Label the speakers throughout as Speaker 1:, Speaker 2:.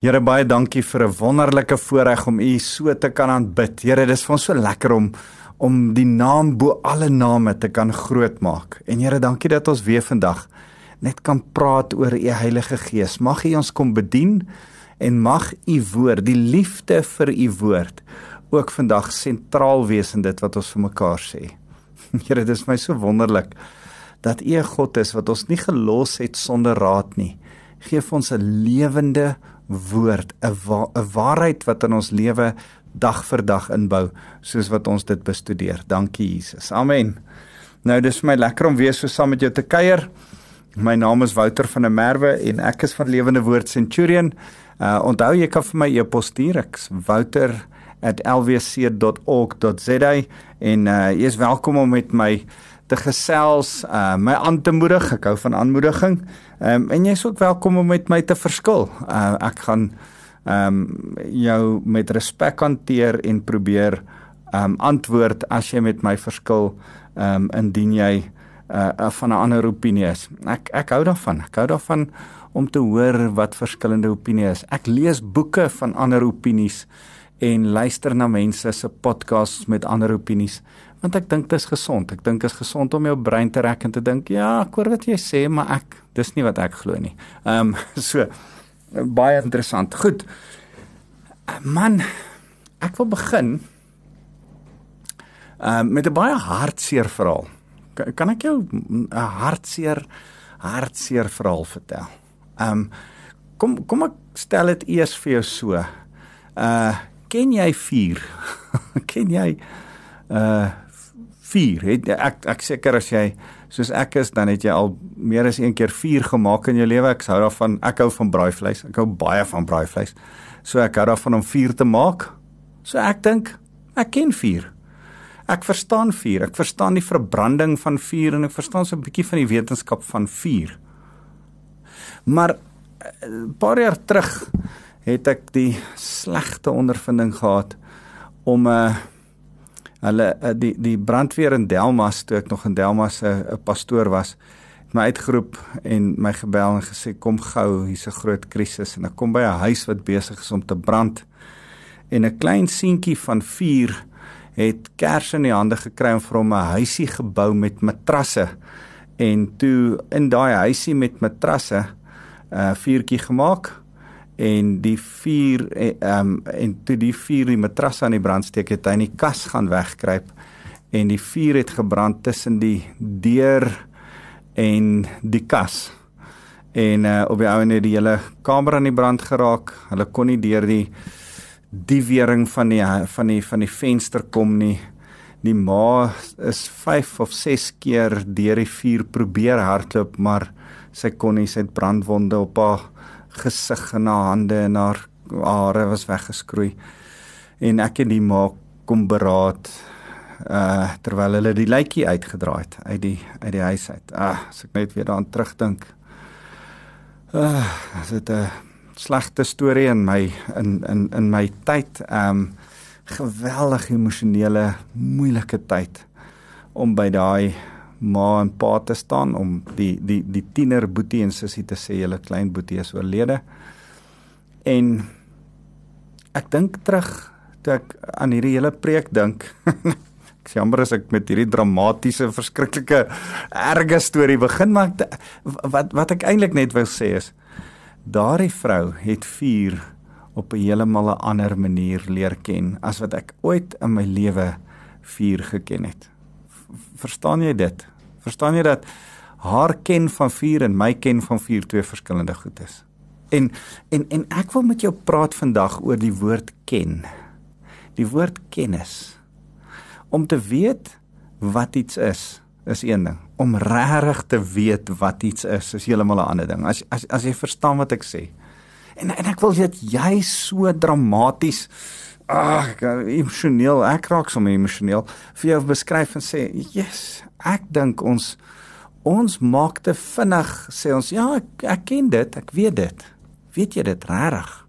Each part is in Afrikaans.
Speaker 1: Here baie dankie vir 'n wonderlike voorreg om U so te kan aanbid. Here, dis vir ons so lekker om om die naam bo alle name te kan grootmaak. En Here, dankie dat ons weer vandag net kan praat oor U Heilige Gees. Mag U ons kom bedien en mag U woord, die liefde vir U woord ook vandag sentraal wees in dit wat ons vir mekaar sê. Here, dit is my so wonderlik dat U 'n God is wat ons nie gelos het sonder raad nie. Geef ons 'n lewende woord, 'n wa waarheid wat in ons lewe dag vir dag inbou, soos wat ons dit bestudeer. Dankie Jesus. Amen. Nou dis vir my lekker om weer so saam met jou te kuier. My naam is Wouter van der Merwe en ek is van Lewende Woord Centurion. Uh onthou jy kan vir my e-pos stuur. Ek's wouter@lwc.org.za en uh jy is welkom om met my te gesels, uh my aan te moedig. Ek hou van aanmoediging. Ehm um, en jy's ook welkom om met my te verskil. Uh ek gaan ehm um, jou met respek hanteer en probeer ehm um, antwoord as jy met my verskil ehm um, indien jy uh van 'n ander opinie is. Ek ek hou daarvan. Ek hou daarvan om te hoor wat verskillende opinies is. Ek lees boeke van ander opinies en luister na mense se podcasts met ander opinies want ek dink dit is gesond. Ek dink is gesond om jou brein te rek en te dink, ja, ek hoor wat jy sê, maar ek dis nie wat ek glo nie. Ehm um, so baie interessant. Goed. Man, ek wil begin ehm um, met 'n baie hartseer verhaal. Kan, kan ek jou 'n hartseer hartseer verhaal vertel? Ehm um, kom kom ek stel dit eers vir jou so. Uh ken jy vuur? ken jy uh vuur. Het ek ek seker as jy soos ek is, dan het jy al meer as een keer vuur gemaak in jou lewe. Ek hou daarvan, ek hou van braaivleis. Ek hou baie van braaivleis. So ek hou daarvan om vuur te maak. So ek dink ek ken vuur. Ek verstaan vuur. Ek verstaan die verbranding van vuur en ek verstaan so 'n bietjie van die wetenskap van vuur. Maar 'n paar jaar terug het ek die slegte ondervinding gehad om 'n uh, hulle eh, die die brandweer in Delmas toe ek nog in Delmas 'n 'n pastoor was het my uitgeroep en my gebel en gesê kom gou hier's 'n groot krisis. En ek kom by 'n huis wat besig is om te brand. En 'n klein seentjie van 4 het kers in die hande gekry om vir hom 'n huisie gebou met matrasse. En toe in daai huisie met matrasse 'n uh, vuurtjie gemaak en die vuur eh, ehm um, en toe die vuur die matras aan die brand steek het hy in die kas gaan wegkruip en die vuur het gebrand tussen die deur en die kas. En uh, op die ouene die hele kamer aan die brand geraak. Hulle kon nie deur die die wering van die van die van die venster kom nie. Die ma is 5 of 6 keer deur die vuur probeer hardloop maar sy kon nie sy het brandwonde op haar gesig en haar hande en haar hare was weggeskroei. En ek en die ma kom beraad uh terwyl hulle die lytjie uitgedraai het uit die uit die huis uit. Ah, as ek net weer daaraan terugdink. Ah, dit 'n slegte storie in my in in in my tyd. Um geweldig emosionele moeilike tyd om by daai ma en pa te staan om die die die tiener boetie en sussie te sê julle klein boetie is oorlede. En ek dink terug toe ek aan hierdie hele preek dink. ek sê jammer as ek met hierdie dramatiese verskriklike erge storie begin maar ek, wat wat ek eintlik net wil sê is daardie vrou het vuur op 'n heeltemal 'n ander manier leer ken as wat ek ooit in my lewe vuur geken het verstaan jy dit? Verstaan jy dat haar ken van vuur en my ken van vuur twee verskillende goed is? En en en ek wil met jou praat vandag oor die woord ken. Die woord kennis. Om te weet wat iets is, is een ding. Om regtig te weet wat iets is, is heeltemal 'n ander ding. As as as jy verstaan wat ek sê. En en ek wil dit jy so dramaties ag, emosioneel, ek raak sommer emosioneel vir jou beskryf en sê, "Yes, ek dink ons ons maak te vinnig sê ons, ja, ek, ek ken dit, ek weet dit. Weet jy dit regtig?"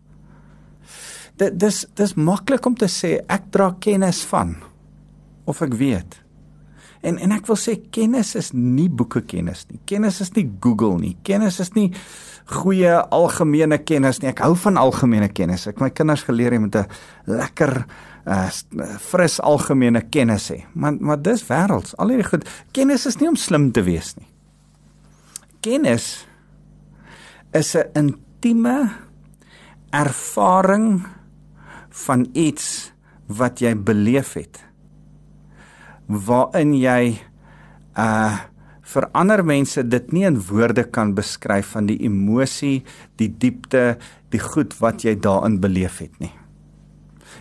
Speaker 1: Dit dis dis maklik om te sê ek dra kennis van of ek weet. En en ek wil sê kennis is nie boeke kennis nie. Kennis is nie Google nie. Kennis is nie goeie algemene kennis nie. Ek hou van algemene kennis. Ek my kinders geleer jy moet 'n lekker uh fris algemene kennis hê. Maar maar dis wêrelds. Al hierdie goed. Kennis is nie om slim te wees nie. Kennis is 'n intieme ervaring van iets wat jy beleef het waarin jy uh vir ander mense dit nie in woorde kan beskryf van die emosie, die diepte, die goed wat jy daarin beleef het nie.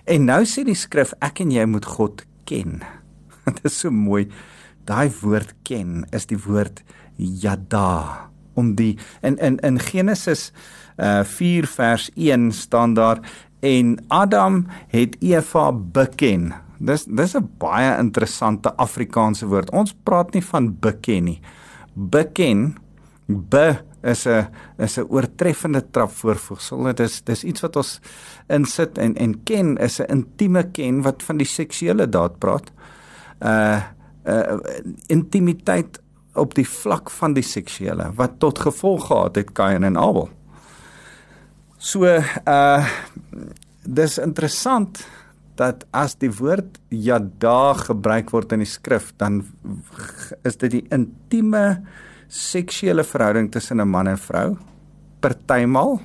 Speaker 1: En nou sê die skrif ek en jy moet God ken. Dit is so mooi. Daai woord ken is die woord yada om die in in in Genesis uh 4 vers 1 staan daar en Adam het Eva beken. Dis dis 'n baie interessante Afrikaanse woord. Ons praat nie van beken nie. Beken b is 'n is 'n oortreffende trap voorvoegsel. Dit is dis iets wat ons insit en en ken is 'n intieme ken wat van die seksuele daad praat. Uh uh intimiteit op die vlak van die seksuele wat tot gevolg gehad het Kain en Abel. So uh dis interessant dat as die woord yada gebruik word in die skrif, dan is dit die intieme seksuele verhouding tussen 'n man en vrou partymal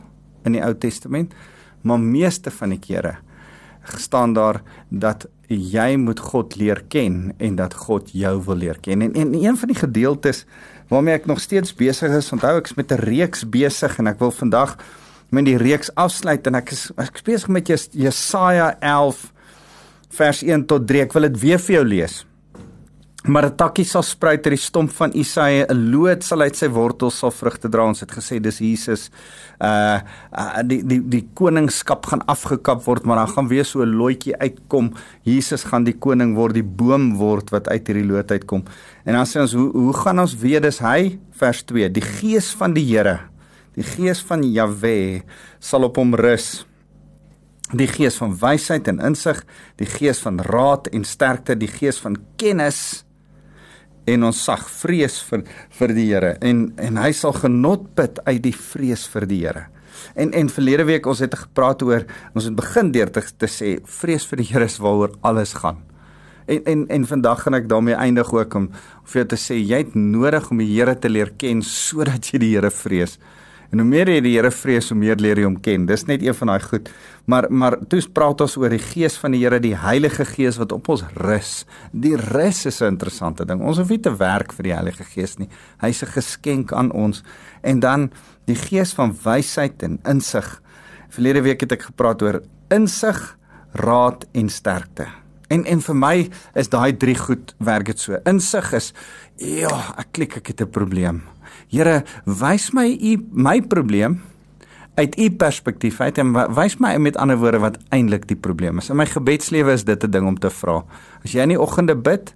Speaker 1: in die Ou Testament, maar meeste van die kere staan daar dat jy moet God leer ken en dat God jou wil leer ken. En, en een van die gedeeltes waarmee ek nog steeds besig is, onthou ek is met 'n reeks besig en ek wil vandag met die reeks afsluit en ek is ek is besig met Jesaja 11 vers 1 tot 3. Ek wil dit weer vir jou lees. Maar 'n takkie sal spruit uit die stomp van Isaia, 'n loot sal uit sy wortels sal vrugte dra. Ons het gesê dis Jesus. Uh, uh die die die koningskap gaan afgekap word, maar dan gaan weer so 'n loetjie uitkom. Jesus gaan die koning word, die boom word wat uit hierdie loot uitkom. En dan sê ons hoe hoe gaan ons weet dis hy? Vers 2. Die gees van die Here, die gees van Jahwe sal op hom rus die gees van wysheid en insig, die gees van raad en sterkte, die gees van kennis en ons sag vrees vir vir die Here en en hy sal genot put uit die vrees vir die Here. En en verlede week ons het gepraat oor ons het begin deur te, te sê vrees vir die Here is waaroor alles gaan. En en en vandag gaan ek daarmee eindig ook om vir jou te sê jy het nodig om die Here te leer ken sodat jy die Here vrees. En hoe meer jy die Here vrees, hoe meer leer jy hom ken. Dis net een van daai goed. Maar maar toe praat ons oor die Gees van die Here, die Heilige Gees wat op ons rus. Die rus is 'n interessante ding. Ons hoef nie te werk vir die Heilige Gees nie. Hy's 'n geskenk aan ons. En dan die Gees van wysheid en insig. Verlede week het ek gepraat oor insig, raad en sterkte. En en vir my is daai drie goed werk dit so. Insig is ja, ek klik ek het 'n probleem. Here, wys my u my probleem uit u perspektief uit en wys my met ander woorde wat eintlik die probleem is. In my gebedslewe is dit 'n ding om te vra. As jy in die oggende bid,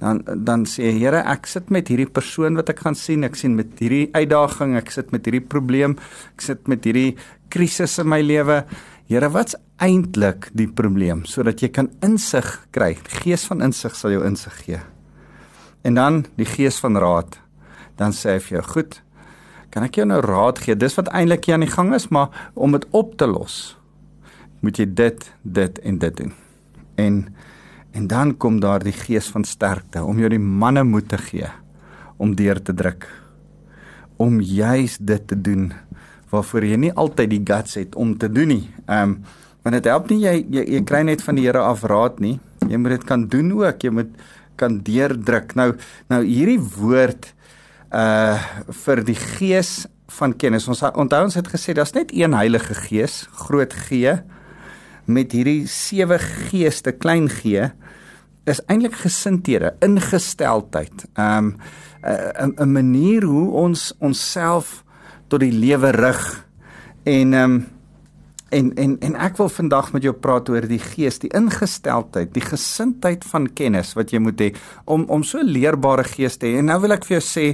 Speaker 1: dan dan sê Here, ek sit met hierdie persoon wat ek gaan sien, ek sien met hierdie uitdaging, ek sit met hierdie probleem, ek sit met hierdie krisis in my lewe. Here, wat's eintlik die probleem sodat jy kan insig kry. Die gees van insig sal jou insig gee. En dan die gees van raad dan sê hy vir jou, "Goed, kan ek jou nou raad gee? Dis wat eintlik hier aan die gang is, maar om dit op te los, moet jy dit, dit en dit doen." En en dan kom daar die gees van sterkte om jou die manne moed te gee om deur te druk om juis dit te doen waarvoor jy nie altyd die guts het om te doen nie. Ehm um, want dit help nie jy, jy jy kry net van die Here af raad nie. Jy moet dit kan doen ook. Jy moet kan deurdruk. Nou nou hierdie woord uh vir die gees van kennis. Ons onthou ons het gesê daar's net een Heilige Gees, groot G met hierdie sewe geeste, klein g is eintlik gesindhede, ingesteldheid. Um 'n 'n manier hoe ons onsself tot die lewe rig en um En en en ek wil vandag met jou praat oor die gees, die ingesteldheid, die gesindheid van kennis wat jy moet hê om om so leerbare gees te hê. En nou wil ek vir jou sê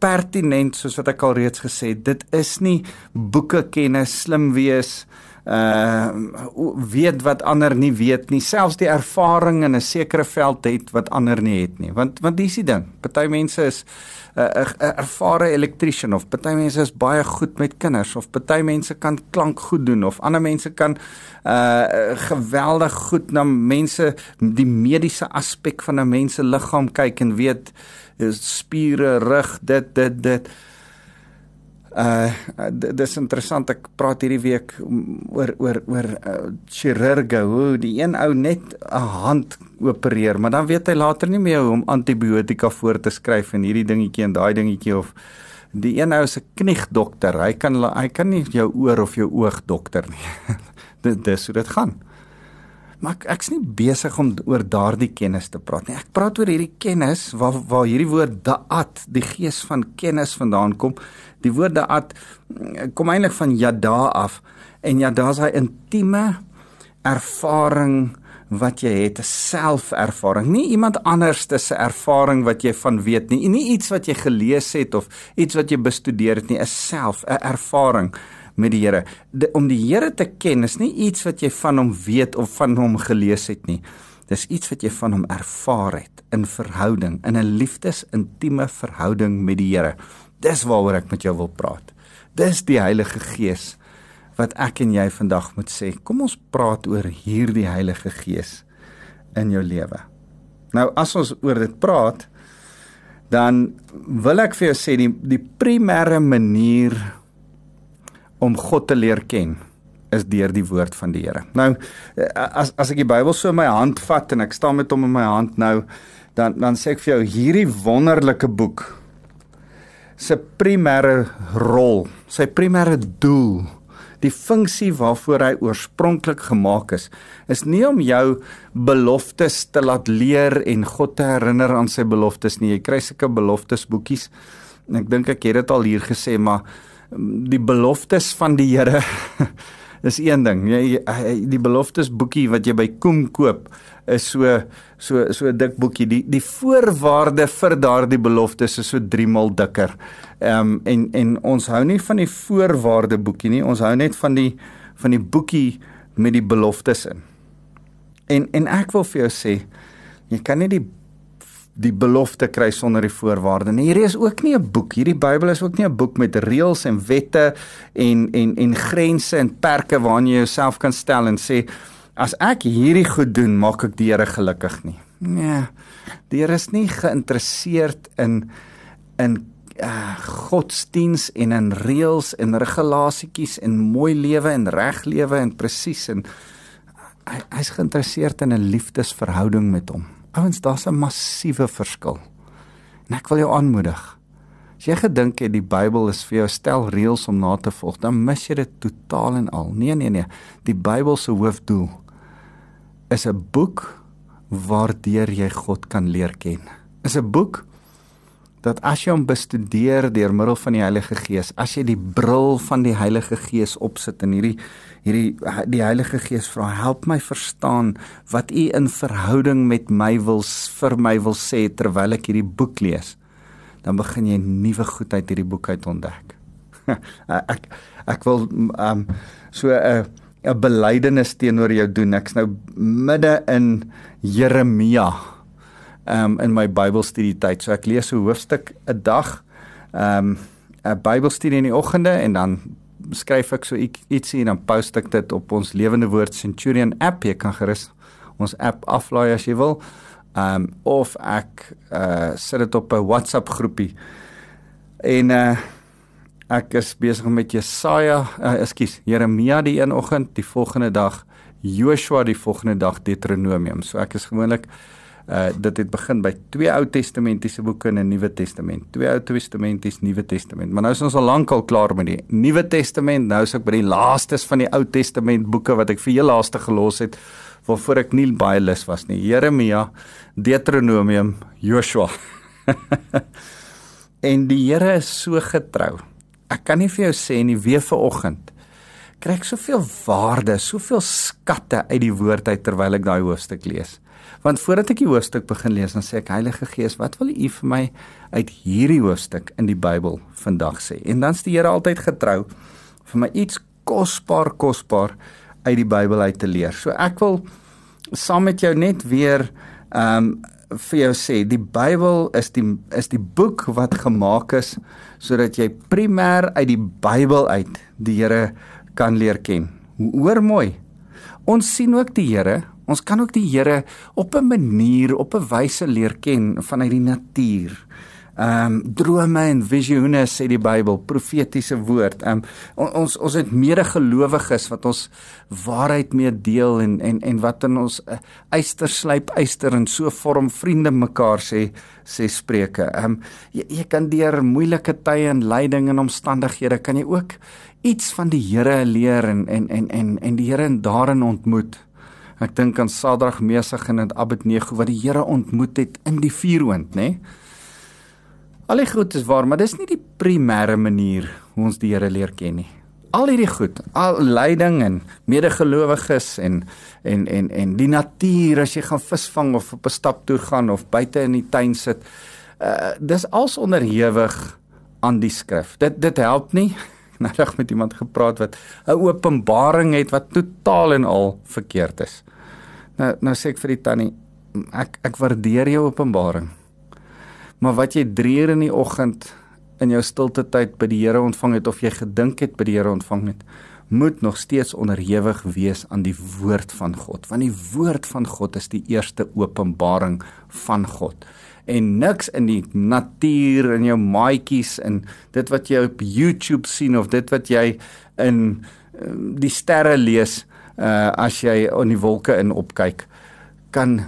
Speaker 1: pertinent soos wat ek al reeds gesê het, dit is nie boeke kennis, slim wees, uh weet wat ander nie weet nie, selfs die ervaring in 'n sekere veld het wat ander nie het nie. Want want dis die ding. Party mense is 'n uh, uh, ervare elektriesien of party mense is baie goed met kinders of party mense kan klank goed doen of ander mense kan uh geweldig goed na mense die mediese aspek van 'n mens se liggaam kyk en weet spiere, rug, dit dit dit Uh dis interessant ek praat hierdie week oor oor oor uh, chirurge hoe die een ou net 'n hand opereer maar dan weet hy later nie meer hoe om antibiotika voor te skryf en hierdie dingetjie en daai dingetjie of die een ou is 'n kniegdokter hy kan hy kan nie jou oor of jou oog dokter nie dit dis hoe dit gaan maar ek, ek's nie besig om oor daardie kennis te praat nie. Ek praat oor hierdie kennis waar waar hierdie woord da'at, die gees van kennis vandaan kom. Die woord da'at mm, kom eintlik van yada af en yada is 'n intieme ervaring wat jy het, 'n selfervaring. Nie iemand anders se ervaring wat jy van weet nie. Nie iets wat jy gelees het of iets wat jy bestudeer het nie, 'n self, 'n ervaring met die Here. Om die Here te ken is nie iets wat jy van hom weet of van hom gelees het nie. Dis iets wat jy van hom ervaar het in verhouding, in 'n liefdesintieme verhouding met die Here. Dis waaroor ek met jou wil praat. Dis die Heilige Gees wat ek en jy vandag moet sê, kom ons praat oor hierdie Heilige Gees in jou lewe. Nou as ons oor dit praat, dan wil ek vir jou sê die die primêre manier om God te leer ken is deur die woord van die Here. Nou as as ek die Bybel so in my hand vat en ek staan met hom in my hand nou dan dan sê ek vir jou hierdie wonderlike boek se primêre rol, sy primêre doel, die funksie waarvoor hy oorspronklik gemaak is, is nie om jou beloftes te laat leer en God te herinner aan sy beloftes nie. Jy kry sulke beloftes boekies. En ek dink ek het dit al hier gesê, maar die beloftes van die Here is een ding. Jy die beloftes boekie wat jy by Koem koop is so so so 'n dik boekie. Die die voorwaarde vir daardie beloftes is so 3 mal dikker. Ehm um, en en ons hou nie van die voorwaarde boekie nie. Ons hou net van die van die boekie met die beloftes in. En en ek wil vir jou sê, jy kan nie die die belofte kry sonder die voorwaarde. En hierdie is ook nie 'n boek. Hierdie Bybel is ook nie 'n boek met reëls en wette en en en grense en perke waaraan jy jouself kan stel en sê as ek hierdie goed doen, maak ek die Here gelukkig nie. Nee. Die Here is nie geïnteresseerd in in uh, godsdiens en in reëls en regulasietjies en mooi lewe en reg lewe en presies en hy hy's geïnteresseerd in 'n liefdesverhouding met hom. Ouens, daar's 'n massiewe verskil. En ek wil jou aanmoedig. As jy gedink het die Bybel is vir jou stel reëls om na te volg, dan mis jy dit totaal en al. Nee, nee, nee. Die Bybel se hoofdoel is 'n boek waardeur jy God kan leer ken. Is 'n boek dat as jy hom bestudeer deur middel van die Heilige Gees, as jy die bril van die Heilige Gees opsit in hierdie hierdie die Heilige Gees vra help my verstaan wat u in verhouding met my wil vir my wil sê terwyl ek hierdie boek lees. Dan begin jy nuwe goed uit hierdie boek uit ontdek. Ek ek wil um so 'n 'n belydenis teenoor jou doen. Ek's nou midde in Jeremia um in my Bybelstudie tyd so ek lees 'n hoofstuk 'n dag um 'n Bybelstudie in die oggende en dan skryf ek so ietsie en dan post ek dit op ons Lewende Woord Centurion app. Jy kan gerus ons app aflaai as jy wil. Ehm um, of ek uh sit dit op 'n WhatsApp groepie. En uh ek is besig met Jesaja, uh, ekskuus, Jeremia die een oggend, die volgende dag Joshua die volgende dag Deuteronomium. So ek is gewoonlik Uh dit het begin by twee Ou Testamentiese boeke en 'n Nuwe Testament. Twee Ou Testamentiese, Nuwe Testament. Maar nou is ons al lank al klaar met die Nuwe Testament. Nou is ek by die laastes van die Ou Testament boeke wat ek vir heel laaste gelos het waarvoor ek nie baie lus was nie. Jeremia, Deuteronomium, Joshua. en die Here is so getrou. Ek kan nie vir jou sê nie weer vanoggend kry ek soveel waarde, soveel skatte uit die woord uit terwyl ek daai hoofstuk lees. Want voordat ek die hoofstuk begin lees, dan sê ek Heilige Gees, wat wil U vir my uit hierdie hoofstuk in die Bybel vandag sê? En dan's die Here altyd getrou vir my iets kosbaar kosbaar uit die Bybel uit te leer. So ek wil saam met jou net weer ehm um, vir jou sê die Bybel is die is die boek wat gemaak is sodat jy primêr uit die Bybel uit die Here kan leer ken. Hoor mooi. Ons sien ook die Here, ons kan ook die Here op 'n manier, op 'n wyse leer ken vanuit die natuur ehm um, drome en visioene sê die Bybel, profetiese woord. Ehm um, ons ons het medegelowiges wat ons waarheid mee deel en en en wat in ons uh, eyster slyp eyster en so vorm vriende mekaar sê sê spreuke. Ehm um, jy, jy kan deur moeilike tye en lyding en omstandighede kan jy ook iets van die Here leer en en en en en die Here daarin ontmoet. Ek dink aan Sadrag, Mesach en Abednego wat die Here ontmoet het in die vuuroond, nê? Nee? Al die goed is waar, maar dis nie die primêre manier hoe ons die Here leer ken nie. Al hierdie goed, al lyding en medegelowiges en en en en die natuur as jy gaan visvang of op 'n staptoer gaan of buite in die tuin sit, uh dis als onderhewig aan die skrif. Dit dit help nie. Reg met iemand gepraat wat 'n openbaring het wat totaal en al verkeerd is. Nou nou sê ek vir die tannie, ek ek waardeer jou openbaring. Maar wat jy 3 uur in die oggend in jou stilte tyd by die Here ontvang het of jy gedink het by die Here ontvang het, moet nog steeds onderhewig wees aan die woord van God, want die woord van God is die eerste openbaring van God. En niks in die natuur en jou maatjies en dit wat jy op YouTube sien of dit wat jy in ehm, die sterre lees uh as jy in die wolke in opkyk kan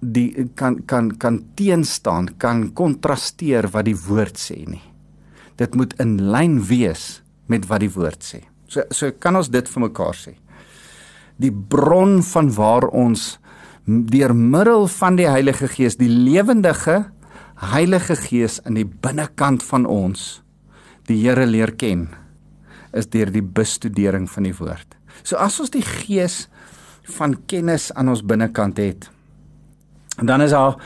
Speaker 1: die kan kan kan teenstaan, kan kontrasteer wat die woord sê nie. Dit moet in lyn wees met wat die woord sê. So so kan ons dit vir mekaar sê. Die bron van waar ons deur middel van die Heilige Gees, die lewendige Heilige Gees in die binnekant van ons die Here leer ken, is deur die bestudering van die woord. So as ons die Gees van kennis aan ons binnekant het, dan is daar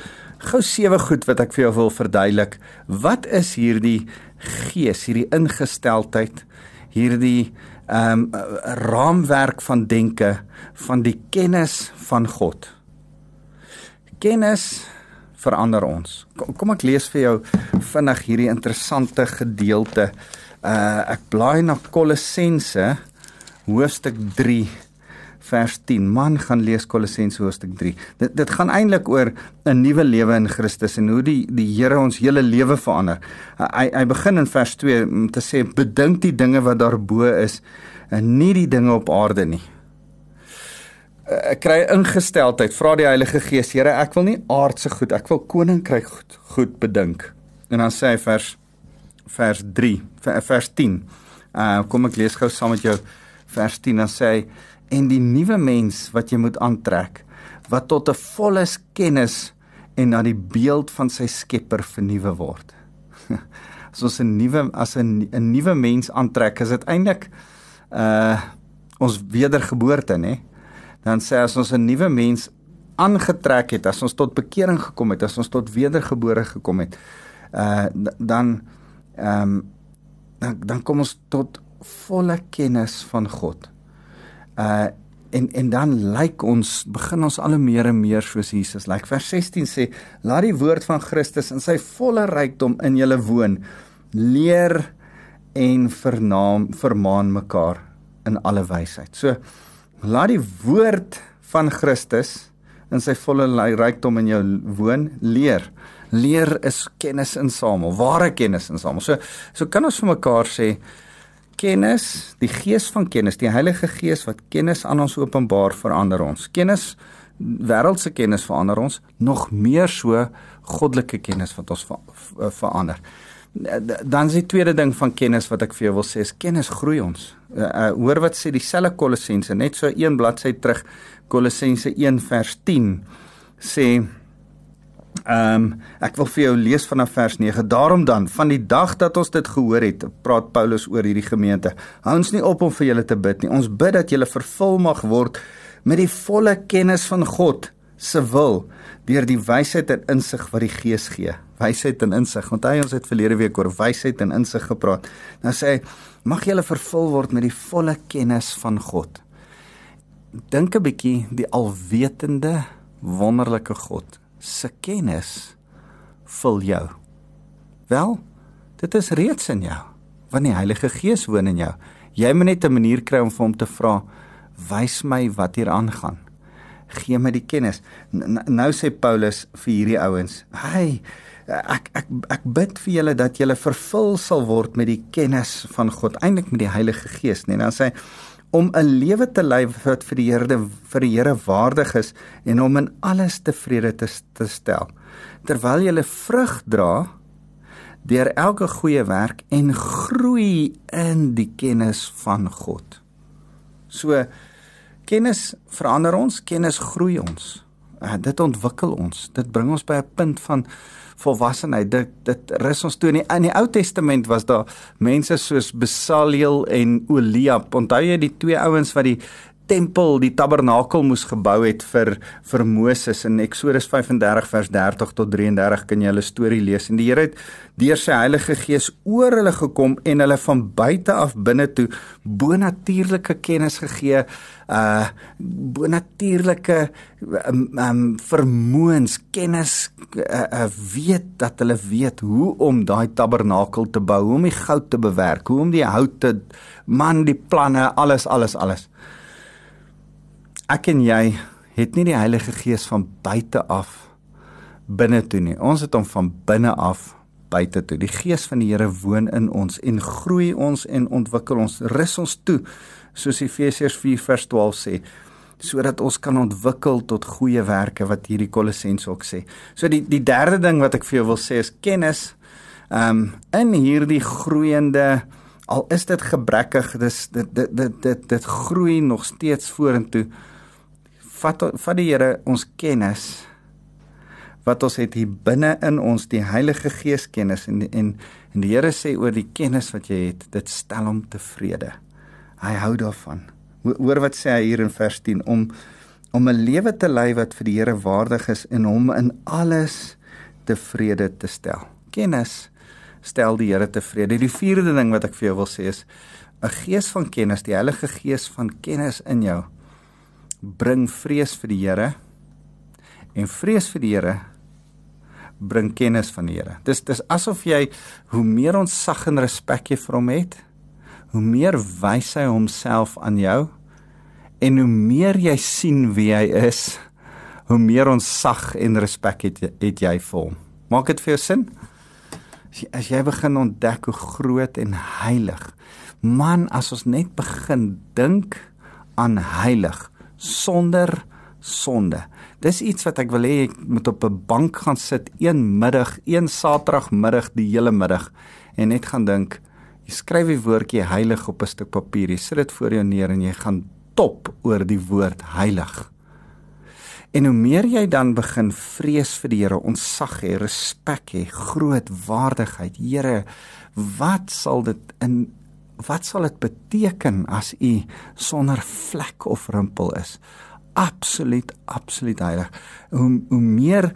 Speaker 1: gou sewe goed wat ek vir jou wil verduidelik. Wat is hierdie gees, hierdie ingesteldheid, hierdie ehm um, raamwerk van denke van die kennis van God? Kennis verander ons. Kom, kom ek lees vir jou vinnig hierdie interessante gedeelte. Uh ek blaai na Kolossense hoofstuk 3 vers 10. Man gaan lees Kolossense hoofstuk 3. Dit dit gaan eintlik oor 'n nuwe lewe in Christus en hoe die die Here ons hele lewe verander. Hy hy begin in vers 2 om te sê bedink die dinge wat daarbo is en nie die dinge op aarde nie. Ek kry ingesteldheid, vra die Heilige Gees, Here, ek wil nie aardse goed, ek wil koninkryk goed, goed bedink. En dan sê hy vers vers 3, vers 10. Uh kom ek lees gou saam met jou vers 10 dan sê hy en die nuwe mens wat jy moet aantrek wat tot 'n volle kennis en na die beeld van sy Skepper vernuwe word. As ons 'n nuwe as 'n 'n nuwe mens aantrek, is dit eintlik uh ons wedergeboorte, nê? Dan sê as ons 'n nuwe mens aangetrek het, as ons tot bekering gekom het, as ons tot wedergebore gekom het, uh dan ehm um, dan dan kom ons tot volle kennis van God uh en en dan lyk ons begin ons al hoe meer en meer soos Jesus. Lyk vers 16 sê laat die woord van Christus in sy volle rykdom in julle woon. Leer en vernaam vermaan mekaar in alle wysheid. So laat die woord van Christus in sy volle rykdom in jou woon. Leer. Leer is kennis insamel, ware kennis insamel. So so kan ons vir mekaar sê kennis, die gees van kennis, die Heilige Gees wat kennis aan ons openbaar verander ons. Kennis wêreldse kennis verander ons, nog meer so goddelike kennis wat ons verander. Dan is die tweede ding van kennis wat ek vir jou wil sê, is kennis groei ons. Uh, uh, hoor wat sê dieselfde Kolossense, net so een bladsy terug, Kolossense 1 vers 10 sê Ehm um, ek wil vir jou lees vanaf vers 9. Daarom dan, van die dag dat ons dit gehoor het, praat Paulus oor hierdie gemeente. Hou ons nie op om vir julle te bid nie. Ons bid dat julle vervul mag word met die volle kennis van God se wil deur die wysheid en insig wat die Gees gee. Wysheid en insig. Onthou ons het verlede week oor wysheid en insig gepraat. Nou sê hy Mag julle vervul word met die volle kennis van God. Dink 'n bietjie die alwetende wonderlike God se kennis vul jou. Wel, dit is reeds in jou want die Heilige Gees woon in jou. Jy moet net 'n manier kry om vir hom te vra, "Wys my wat hier aangaan. Gee my die kennis." N nou sê Paulus vir hierdie ouens, "Hey, ek ek ek bid vir julle dat julle vervul sal word met die kennis van God, eintlik met die Heilige Gees, nee." Dan sê hy om 'n lewe te lei wat vir die Here vir die Here waardig is en om in alles tevrede te, te stel terwyl jy vrug dra deur elke goeie werk en groei in die kennis van God. So kennis verander ons, kennis groei ons. Uh, dit ontwikkel ons. Dit bring ons by 'n punt van volwassenheid. Dit dit rus ons toe in die, in die Ou Testament was daar mense soos Besaliel en Oliab. Onthou jy die twee ouens wat die tempel, die tabernakel moes gebou het vir vir Moses in Eksodus 35 vers 30 tot 33 kan jy hulle storie lees. En die Here het deur sy Heilige Gees oor hulle gekom en hulle van buite af binne toe bonatuurlike kennis gegee uh bonatuurlike um, um vermoëns kennis uh, uh, weet dat hulle weet hoe om daai tabernakel te bou hoe om die goud te bewerk hoe om die hout te man die planne alles alles alles ek en jy het nie die Heilige Gees van buite af binne toe nie. Ons het hom van binne af buite toe. Die Gees van die Here woon in ons en groei ons en ontwikkel ons, rus ons toe, soos Efesiërs 4 vers 12 sê, sodat ons kan ontwikkel tot goeie werke wat hierdie Kolossense ook sê. So die die derde ding wat ek vir jou wil sê is kennis. Um in hierdie groeiende al is dit gebrekkig, dis dit dit dit dit, dit groei nog steeds vorentoe vat vat die Here ons kennis wat ons het hier binne in ons die Heilige Gees kennis en en en die Here sê oor die kennis wat jy het dit stel hom tevrede. Hy hou daarvan. Hoor wat sê hy hier in vers 10 om om 'n lewe te lei wat vir die Here waardig is en hom in alles tevrede te stel. Kennis stel die Here tevrede. Die vierde ding wat ek vir jou wil sê is 'n gees van kennis, die Heilige Gees van kennis in jou bring vrees vir die Here en vrees vir die Here bring kennis van die Here. Dis dis asof jy hoe meer ons sag en respek jy vir hom het, hoe meer wys hy homself aan jou en hoe meer jy sien wie hy is, hoe meer ons sag en respek het, het jy vir hom. Maak dit vir jou sin? As jy, begin ontdek hoe groot en heilig man as ons net begin dink aan heilig sonder sonde. Dis iets wat ek wil hê ek moet op 'n bank gaan sit een middag, een Saterdagmiddag die hele middag en net gaan dink. Jy skryf die woordjie heilig op 'n stuk papier. Jy sit dit voor jou neer en jy gaan top oor die woord heilig. En hoe meer jy dan begin vrees vir die Here, ontsag hê, respek hê, groot waardigheid. Here, wat sal dit in wat sal dit beteken as u sonder vlek of rimpel is? Absoluut, absoluut heilig. Hoe hoe meer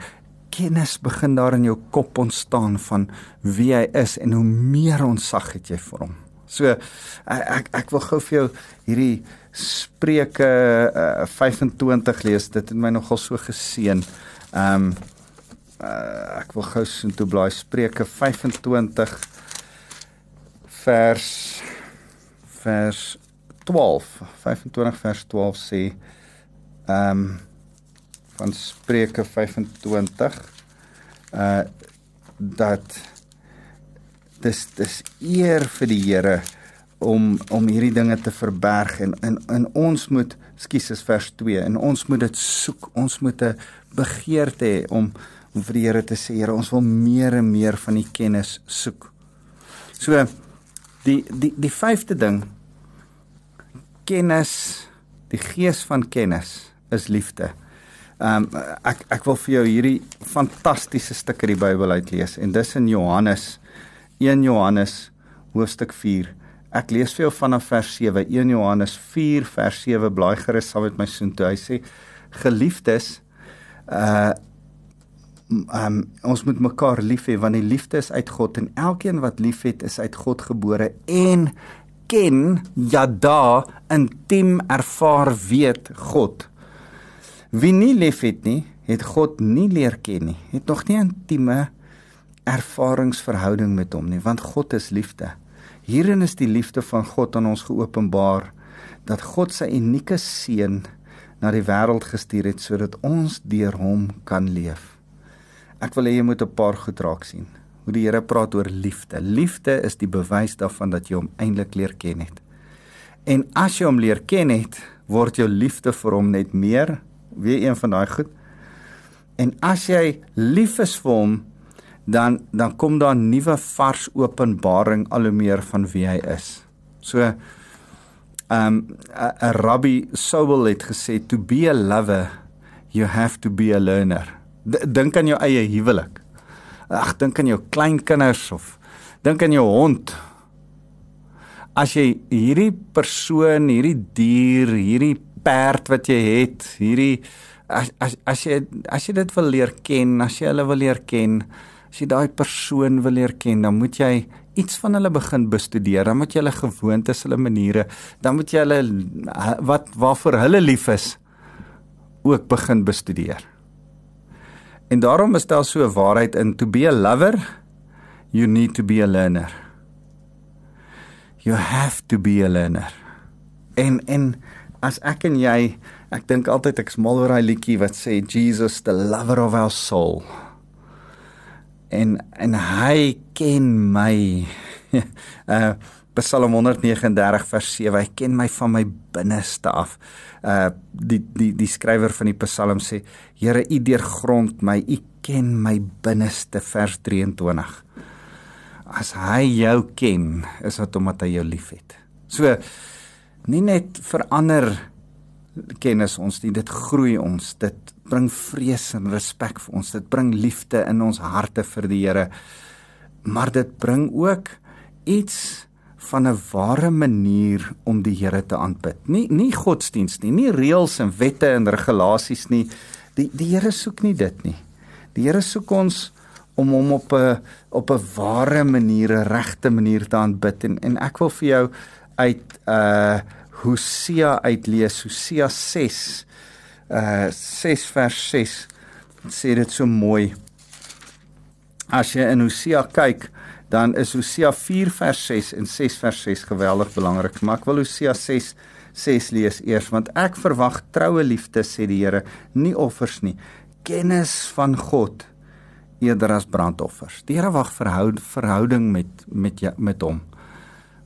Speaker 1: kennis begin daar in jou kop ontstaan van wie hy is en hoe meer ontzag het jy vir hom. So ek ek wil gou vir jou hierdie Spreuke uh, 25 lees. Dit het my nogal so geseën. Ehm um, uh, ek wil gou so toe blaai Spreuke 25 vers vers 12 25 vers 12 sê ehm um, van Spreuke 25 uh dat dis dis eer vir die Here om om hierdie dinge te verberg en in in ons moet skus is vers 2 en ons moet dit soek ons moet 'n begeerte hê om om vir die Here te sê Here ons wil meer en meer van u kennis soek. So die die die vyfde ding kennis die gees van kennis is liefde. Ehm um, ek ek wil vir jou hierdie fantastiese stuk uit die Bybel uitlees en dis in Johannes 1 Johannes hoofstuk 4. Ek lees vir jou vanaf vers 7. 1 Johannes 4 vers 7 blaai gerus saam met my soheen toe. Hy sê geliefdes uh um, ons moet mekaar lief hê want die liefde is uit God en elkeen wat liefhet is uit God gebore en ken, yada, intiem ervaar weet God. Wie nie liefhet nie, het God nie leer ken nie. Het nog nie 'n intieme ervaringsverhouding met hom nie, want God is liefde. Hierin is die liefde van God aan ons geopenbaar dat God sy unieke seun na die wêreld gestuur het sodat ons deur hom kan leef. Ek wil hê jy moet 'n paar goed raak sien. Hoe die Here praat oor liefde. Liefde is die bewys daarvan dat jy hom eintlik leer ken het. En as jy hom leer ken het, word jou liefde vir hom net meer. Weer een van daai goed. En as jy lief is vir hom, dan dan kom daar 'n nuwe vars openbaring al hoe meer van wie hy is. So ehm um, 'n rabbi Sowell het gesê to be a lover you have to be a learner. Dink aan jou eie huwelik. Ag dink aan jou kleinkinders of dink aan jou hond. As jy hierdie persoon, hierdie dier, hierdie perd wat jy het, hierdie as as as jy as jy dit wil leer ken, as jy hulle wil leer ken, as jy daai persoon wil leer ken, dan moet jy iets van hulle begin bestudeer. Dan moet jy hulle gewoontes, hulle maniere, dan moet jy hulle wat waarvoor hulle lief is ook begin bestudeer. En daarom is daar so 'n waarheid in to be a lover, you need to be a learner. You have to be a learner. En en as ek en jy, ek dink altyd ek's mal oor daai liedjie wat sê Jesus the lover of our soul en en hy ken my. uh Psalm 139 vers 7. Hy ken my van my binneste af. Uh die die die skrywer van die Psalm sê: Here, U deurgrond my, U ken my binneste vers 23. As hy jou ken, is dit omdat hy jou liefhet. So nie net verander kennis ons nie, dit groei ons. Dit bring vrees en respek vir ons. Dit bring liefde in ons harte vir die Here. Maar dit bring ook iets van 'n ware manier om die Here te aanbid. Nie nie godsdiens nie, nie reëls en wette en regulasies nie. Die die Here soek nie dit nie. Die Here soek ons om hom op 'n op 'n ware manier, 'n regte manier te aanbid en en ek wil vir jou uit uh Hosea uitlees, Hosea 6 uh 6 vers 6 sê dit so mooi. As jy in Hosea kyk, dan is Hosea 4 vers 6 en 6 vers 6 geweldig belangrik. Maar ek wil Hosea 6 6 lees eers want ek verwag troue liefde sê die Here, nie offers nie. Kennis van God eerder as brandoffers. Die Here wag verhoud, verhouding met met met hom.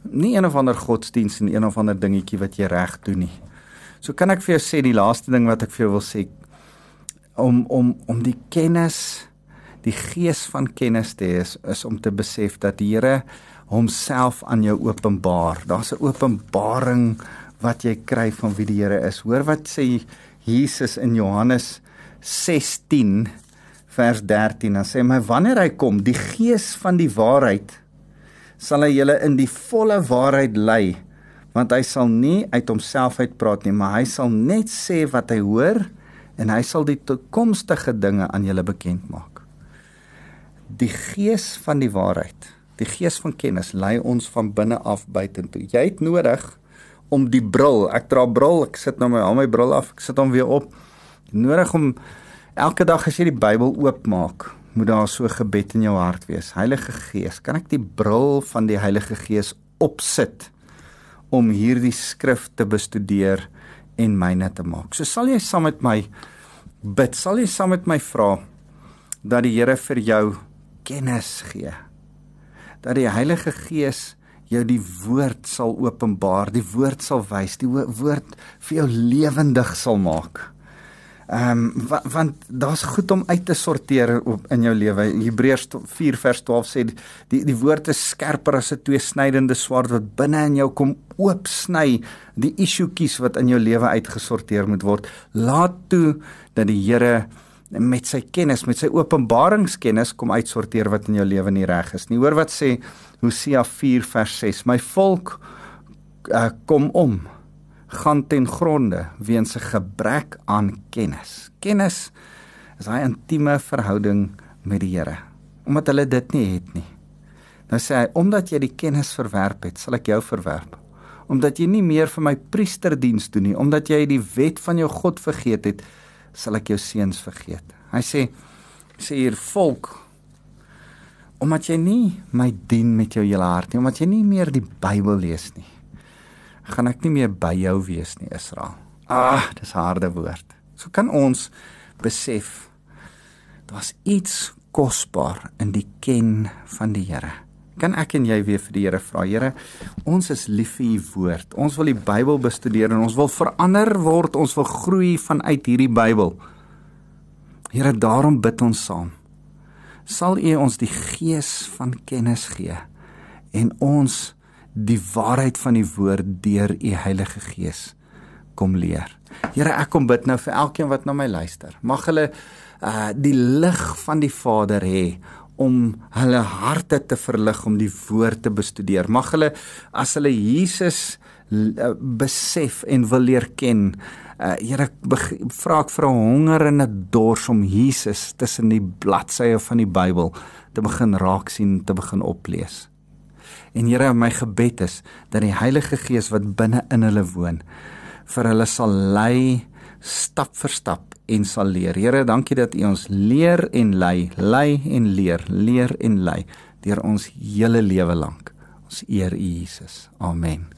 Speaker 1: Nie een of ander godsdiens en een of ander dingetjie wat jy reg doen nie. So kan ek vir jou sê die laaste ding wat ek vir jou wil sê om om om die kennis die gees van kennis te hê is, is om te besef dat die Here homself aan jou openbaar. Daar's 'n openbaring wat jy kry van wie die Here is. Hoor wat sê Jesus in Johannes 16 vers 13. Dan sê hy: "Wanneer hy kom, die gees van die waarheid, sal hy julle in die volle waarheid lei." want hy sal nie uit homself uitpraat nie, maar hy sal net sê wat hy hoor en hy sal die toekomstige dinge aan julle bekend maak. Die gees van die waarheid, die gees van kennis lei ons van binne af buitentoe. Jy het nodig om die bril, ek dra bril, ek sit nou my al my bril af, ek sit hom weer op. Nodig om elke dag as jy die Bybel oopmaak, moet daar so gebed in jou hart wees. Heilige Gees, kan ek die bril van die Heilige Gees opsit? om hierdie skrif te bestudeer en myne te maak. So sal jy saam met my bid, sal jy saam met my vra dat die Here vir jou kennis gee. Dat die Heilige Gees jou die woord sal openbaar, die woord sal wys, die woord vir jou lewendig sal maak. Ehm um, wa, want daar's goed om uit te sorteer op in jou lewe. Hebreërs 4 vers 12 sê die die woord is skerper as 'n tweesnydende swaard wat binne in jou kom oopsny die issuetjies wat in jou lewe uitgesorteer moet word. Laat toe dat die Here met sy kennis, met sy openbaringskennis kom uitsorteer wat in jou lewe nie reg is nie. Hoor wat sê Hosea 4 vers 6: My volk uh, kom om gaan ten gronde weens 'n gebrek aan kennis. Kennis is daai intieme verhouding met die Here. Omdat hulle dit nie het nie. Nou sê hy, omdat jy die kennis verwerp het, sal ek jou verwerp. omdat jy nie meer vir my priesterdiens doen nie, omdat jy die wet van jou God vergeet het, sal ek jou seuns vergeet. Hy sê sê hier volk omdat jy nie my dien met jou hele hart nie, omdat jy nie meer die Bybel lees nie, gaan ek nie meer by jou wees nie, Israel. Ah, dis harde woord. So kan ons besef daar's iets kosbaar in die ken van die Here. Kan ek en jy weer vir die Here vra, Here, ons is lief vir u woord. Ons wil die Bybel bestudeer en ons wil verander word, ons wil groei vanuit hierdie Bybel. Here, daarom bid ons saam sal U ons die gees van kennis gee en ons die waarheid van die woord deur U Heilige Gees kom leer. Here, ek kom bid nou vir elkeen wat na my luister. Mag hulle uh die lig van die Vader hê om hulle harte te verlig om die woord te bestudeer. Mag hulle as hulle Jesus uh, besef en wil leer ken, Uh Here vra ek vir 'n honger en 'n dors om Jesus tussen die bladsye van die Bybel te begin raak sien, te begin oplees. En Here, my gebed is dat die Heilige Gees wat binne in hulle woon vir hulle sal lei stap vir stap en sal leer. Here, dankie dat U ons leer en lei, lei en leer, leer en lei deur ons hele lewe lank. Ons eer U Jesus. Amen.